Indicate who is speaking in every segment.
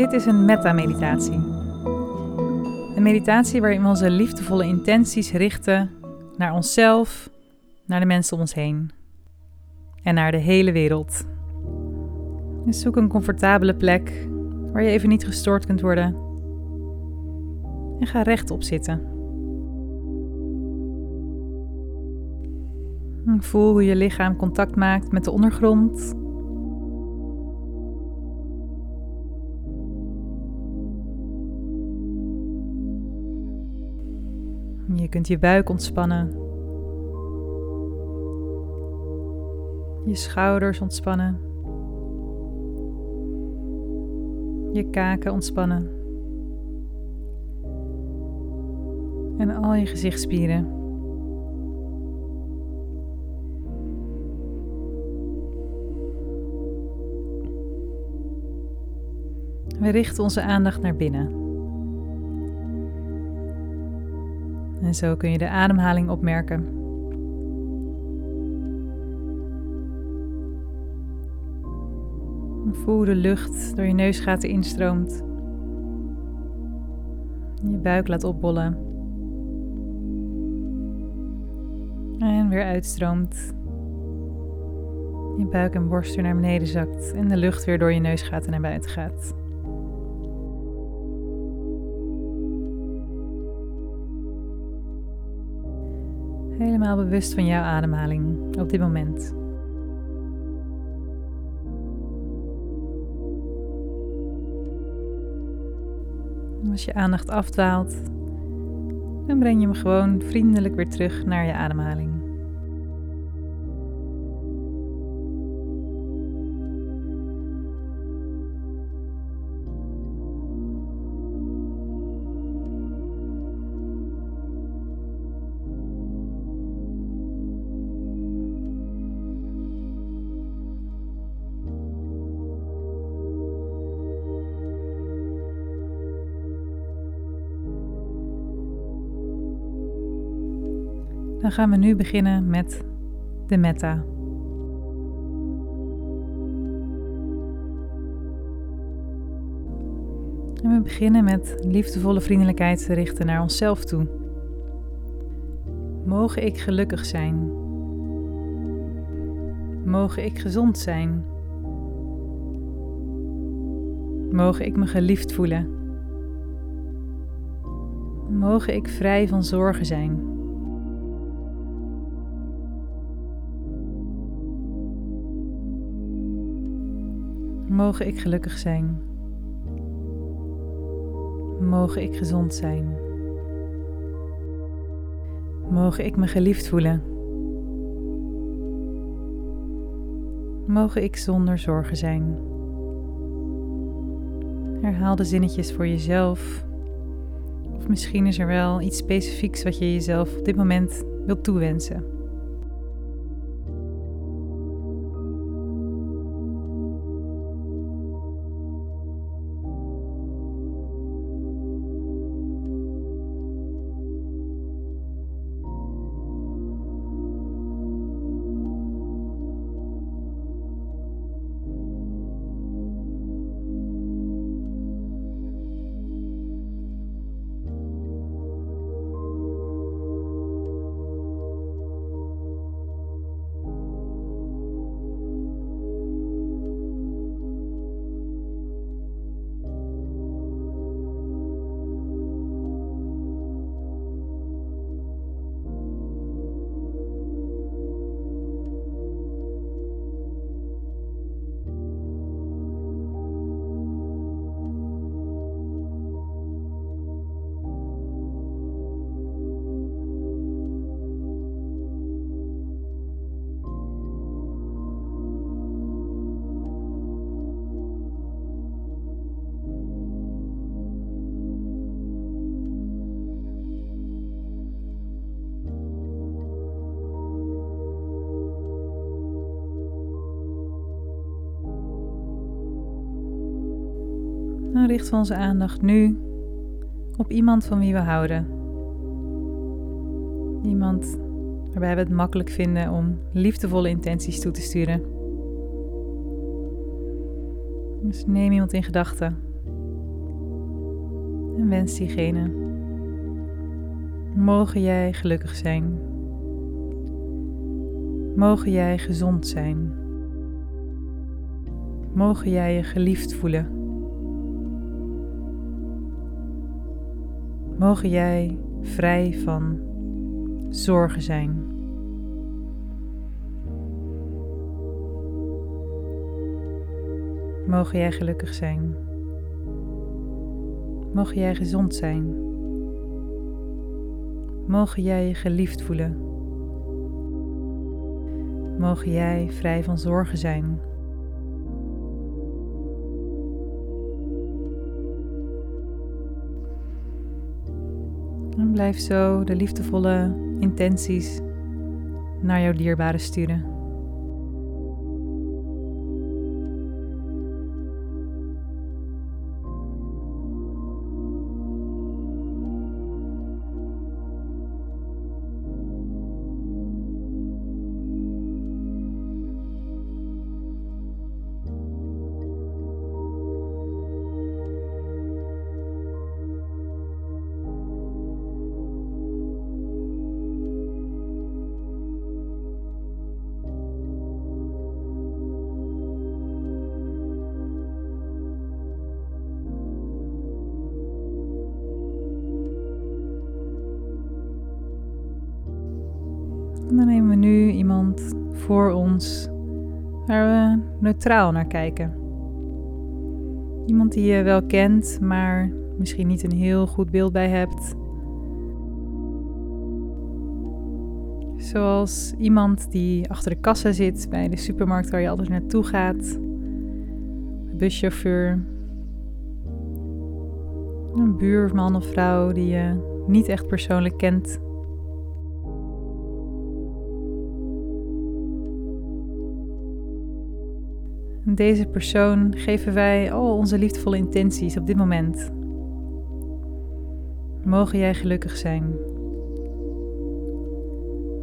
Speaker 1: Dit is een metta-meditatie. Een meditatie waarin we onze liefdevolle intenties richten naar onszelf, naar de mensen om ons heen en naar de hele wereld. Dus zoek een comfortabele plek waar je even niet gestoord kunt worden en ga rechtop zitten. Voel hoe je lichaam contact maakt met de ondergrond kunt je buik ontspannen. Je schouders ontspannen. Je kaken ontspannen. En al je gezichtspieren. We richten onze aandacht naar binnen. En zo kun je de ademhaling opmerken. Voel de lucht door je neusgaten instroomt. Je buik laat opbollen. En weer uitstroomt. Je buik en borst weer naar beneden zakt en de lucht weer door je neusgaten naar buiten gaat. Helemaal bewust van jouw ademhaling op dit moment. Als je aandacht afdwaalt, dan breng je hem gewoon vriendelijk weer terug naar je ademhaling. Dan gaan we nu beginnen met de metta. En we beginnen met liefdevolle vriendelijkheid te richten naar onszelf toe. Mogen ik gelukkig zijn? Mogen ik gezond zijn? Mogen ik me geliefd voelen? Mogen ik vrij van zorgen zijn? Mogen ik gelukkig zijn. Mogen ik gezond zijn. Mogen ik me geliefd voelen. Mogen ik zonder zorgen zijn. Herhaal de zinnetjes voor jezelf. Of misschien is er wel iets specifieks wat je jezelf op dit moment wilt toewensen. Dan richten we onze aandacht nu op iemand van wie we houden. Iemand waarbij we het makkelijk vinden om liefdevolle intenties toe te sturen. Dus neem iemand in gedachten En wens diegene. Mogen jij gelukkig zijn. Mogen jij gezond zijn. Mogen jij je geliefd voelen. Mogen jij vrij van zorgen zijn. Mogen jij gelukkig zijn. Mogen jij gezond zijn. Mogen jij je geliefd voelen. Mogen jij vrij van zorgen zijn. En blijf zo de liefdevolle intenties naar jouw dierbare sturen. Voor ons waar we neutraal naar kijken. Iemand die je wel kent, maar misschien niet een heel goed beeld bij hebt. Zoals iemand die achter de kassa zit bij de supermarkt waar je altijd naartoe gaat. Een buschauffeur. Een buurman of vrouw die je niet echt persoonlijk kent. Deze persoon geven wij al onze liefdevolle intenties op dit moment. Mogen jij gelukkig zijn.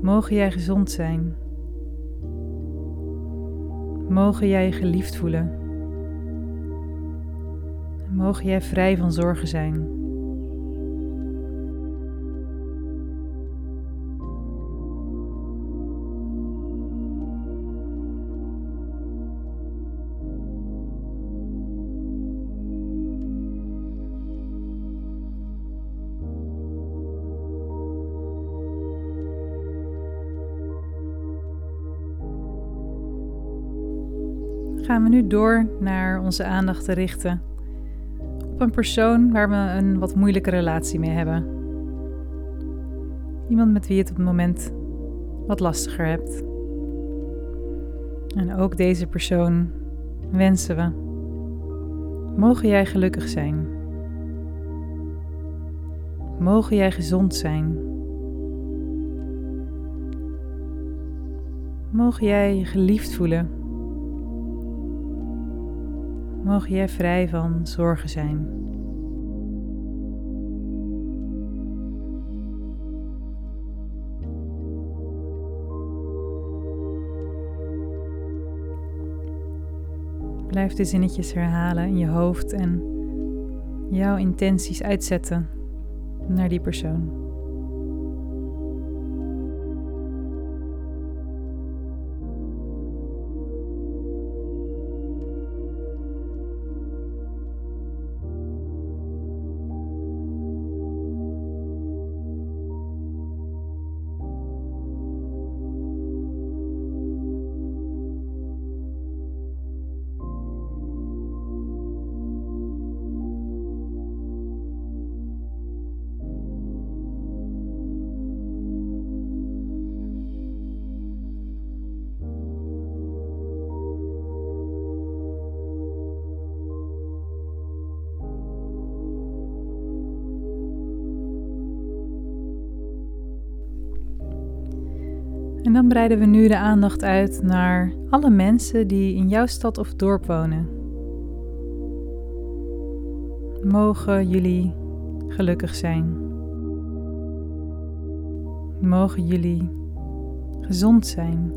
Speaker 1: Mogen jij gezond zijn. Mogen jij geliefd voelen. Mogen jij vrij van zorgen zijn. Gaan we nu door naar onze aandacht te richten op een persoon waar we een wat moeilijke relatie mee hebben. Iemand met wie je het op het moment wat lastiger hebt. En ook deze persoon wensen we. Mogen jij gelukkig zijn. Mogen jij gezond zijn. Mogen jij je geliefd voelen. Mogen jij vrij van zorgen zijn. Blijf de zinnetjes herhalen in je hoofd en jouw intenties uitzetten naar die persoon. En dan breiden we nu de aandacht uit naar alle mensen die in jouw stad of dorp wonen. Mogen jullie gelukkig zijn. Mogen jullie gezond zijn.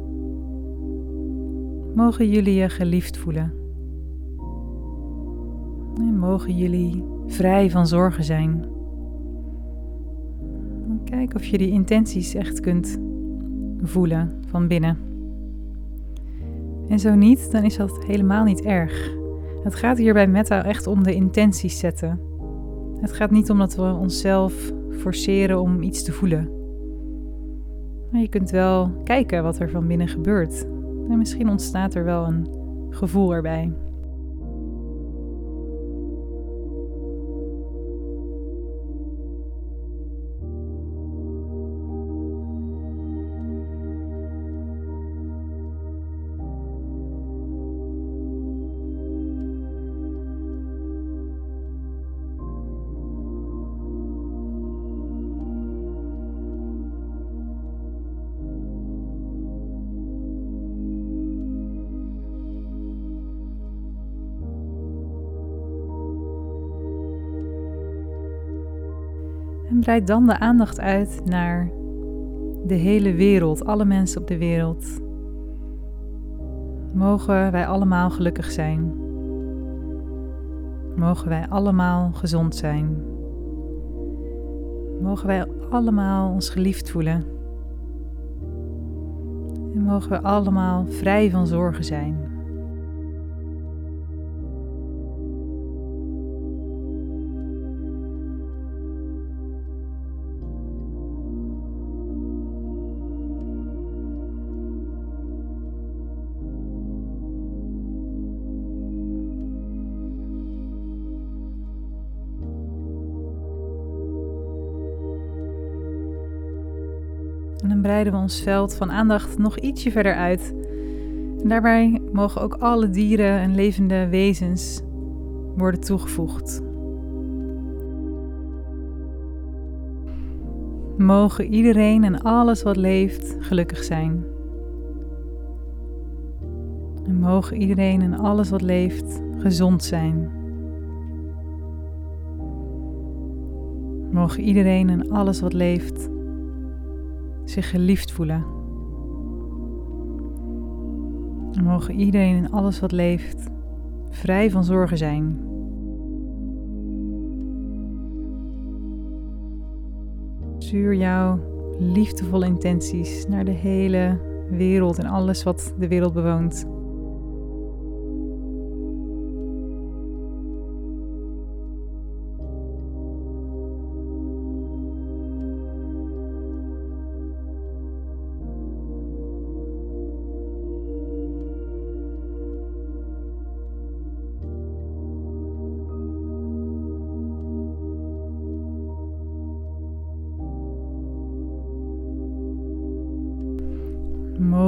Speaker 1: Mogen jullie je geliefd voelen. En mogen jullie vrij van zorgen zijn. Kijk of je die intenties echt kunt voelen van binnen. En zo niet, dan is dat helemaal niet erg. Het gaat hier bij meta echt om de intenties zetten. Het gaat niet om dat we onszelf forceren om iets te voelen. Maar je kunt wel kijken wat er van binnen gebeurt. En misschien ontstaat er wel een gevoel erbij. En breid dan de aandacht uit naar de hele wereld, alle mensen op de wereld. Mogen wij allemaal gelukkig zijn. Mogen wij allemaal gezond zijn. Mogen wij allemaal ons geliefd voelen. En mogen we allemaal vrij van zorgen zijn. Breiden we ons veld van aandacht nog ietsje verder uit. En daarbij mogen ook alle dieren en levende wezens worden toegevoegd. Mogen iedereen en alles wat leeft gelukkig zijn. En mogen iedereen en alles wat leeft gezond zijn. Mogen iedereen en alles wat leeft zich geliefd voelen. En mogen iedereen en alles wat leeft vrij van zorgen zijn. Stuur jouw liefdevolle intenties naar de hele wereld en alles wat de wereld bewoont.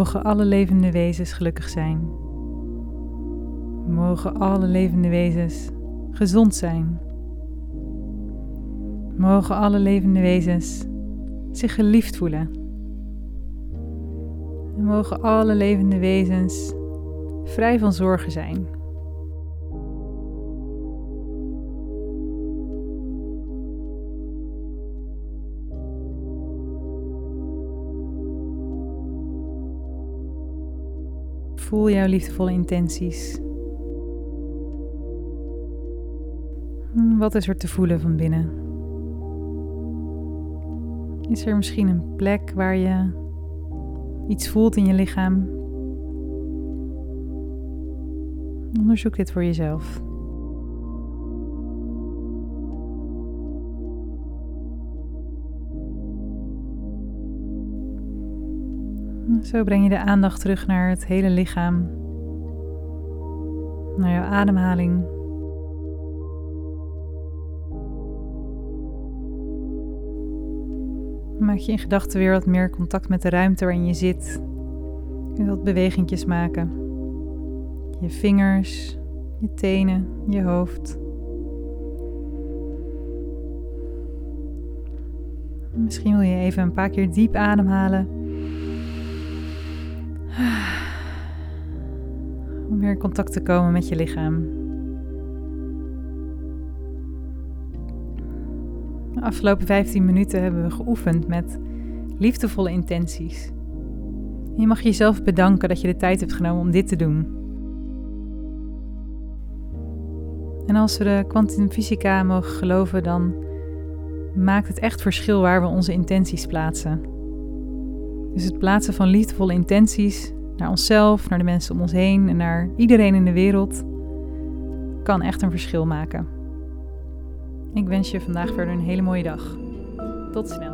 Speaker 1: Mogen alle levende wezens gelukkig zijn. Mogen alle levende wezens gezond zijn. Mogen alle levende wezens zich geliefd voelen. En mogen alle levende wezens vrij van zorgen zijn. Voel jouw liefdevolle intenties. Hmm, wat is er te voelen van binnen? Is er misschien een plek waar je iets voelt in je lichaam? Onderzoek dit voor jezelf. Zo breng je de aandacht terug naar het hele lichaam, naar jouw ademhaling. Maak je in gedachten weer wat meer contact met de ruimte waarin je zit. Je wat bewegingjes maken. Je vingers, je tenen, je hoofd. Misschien wil je even een paar keer diep ademhalen om weer in contact te komen met je lichaam. De afgelopen 15 minuten hebben we geoefend met liefdevolle intenties. je mag jezelf bedanken dat je de tijd hebt genomen om dit te doen. En als we de kwantumfysica mogen geloven, dan maakt het echt verschil waar we onze intenties plaatsen. Dus het plaatsen van liefdevolle intenties naar onszelf, naar de mensen om ons heen en naar iedereen in de wereld kan echt een verschil maken. Ik wens je vandaag verder een hele mooie dag. Tot snel.